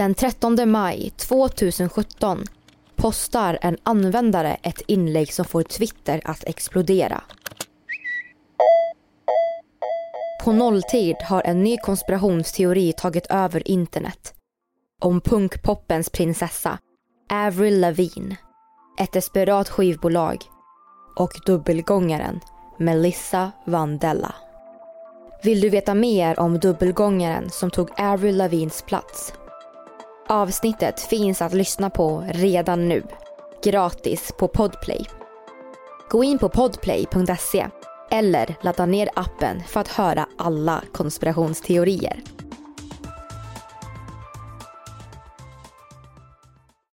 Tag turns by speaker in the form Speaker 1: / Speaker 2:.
Speaker 1: Den 13 maj 2017 postar en användare ett inlägg som får Twitter att explodera. På nolltid har en ny konspirationsteori tagit över internet. Om punkpoppens prinsessa, Avril Lavigne, ett desperat skivbolag och dubbelgångaren Melissa Vandella. Vill du veta mer om dubbelgångaren som tog Avril Lavignes plats? Avsnittet finns att lyssna på redan nu, gratis på Podplay. Gå in på podplay.se eller ladda ner appen för att höra alla konspirationsteorier.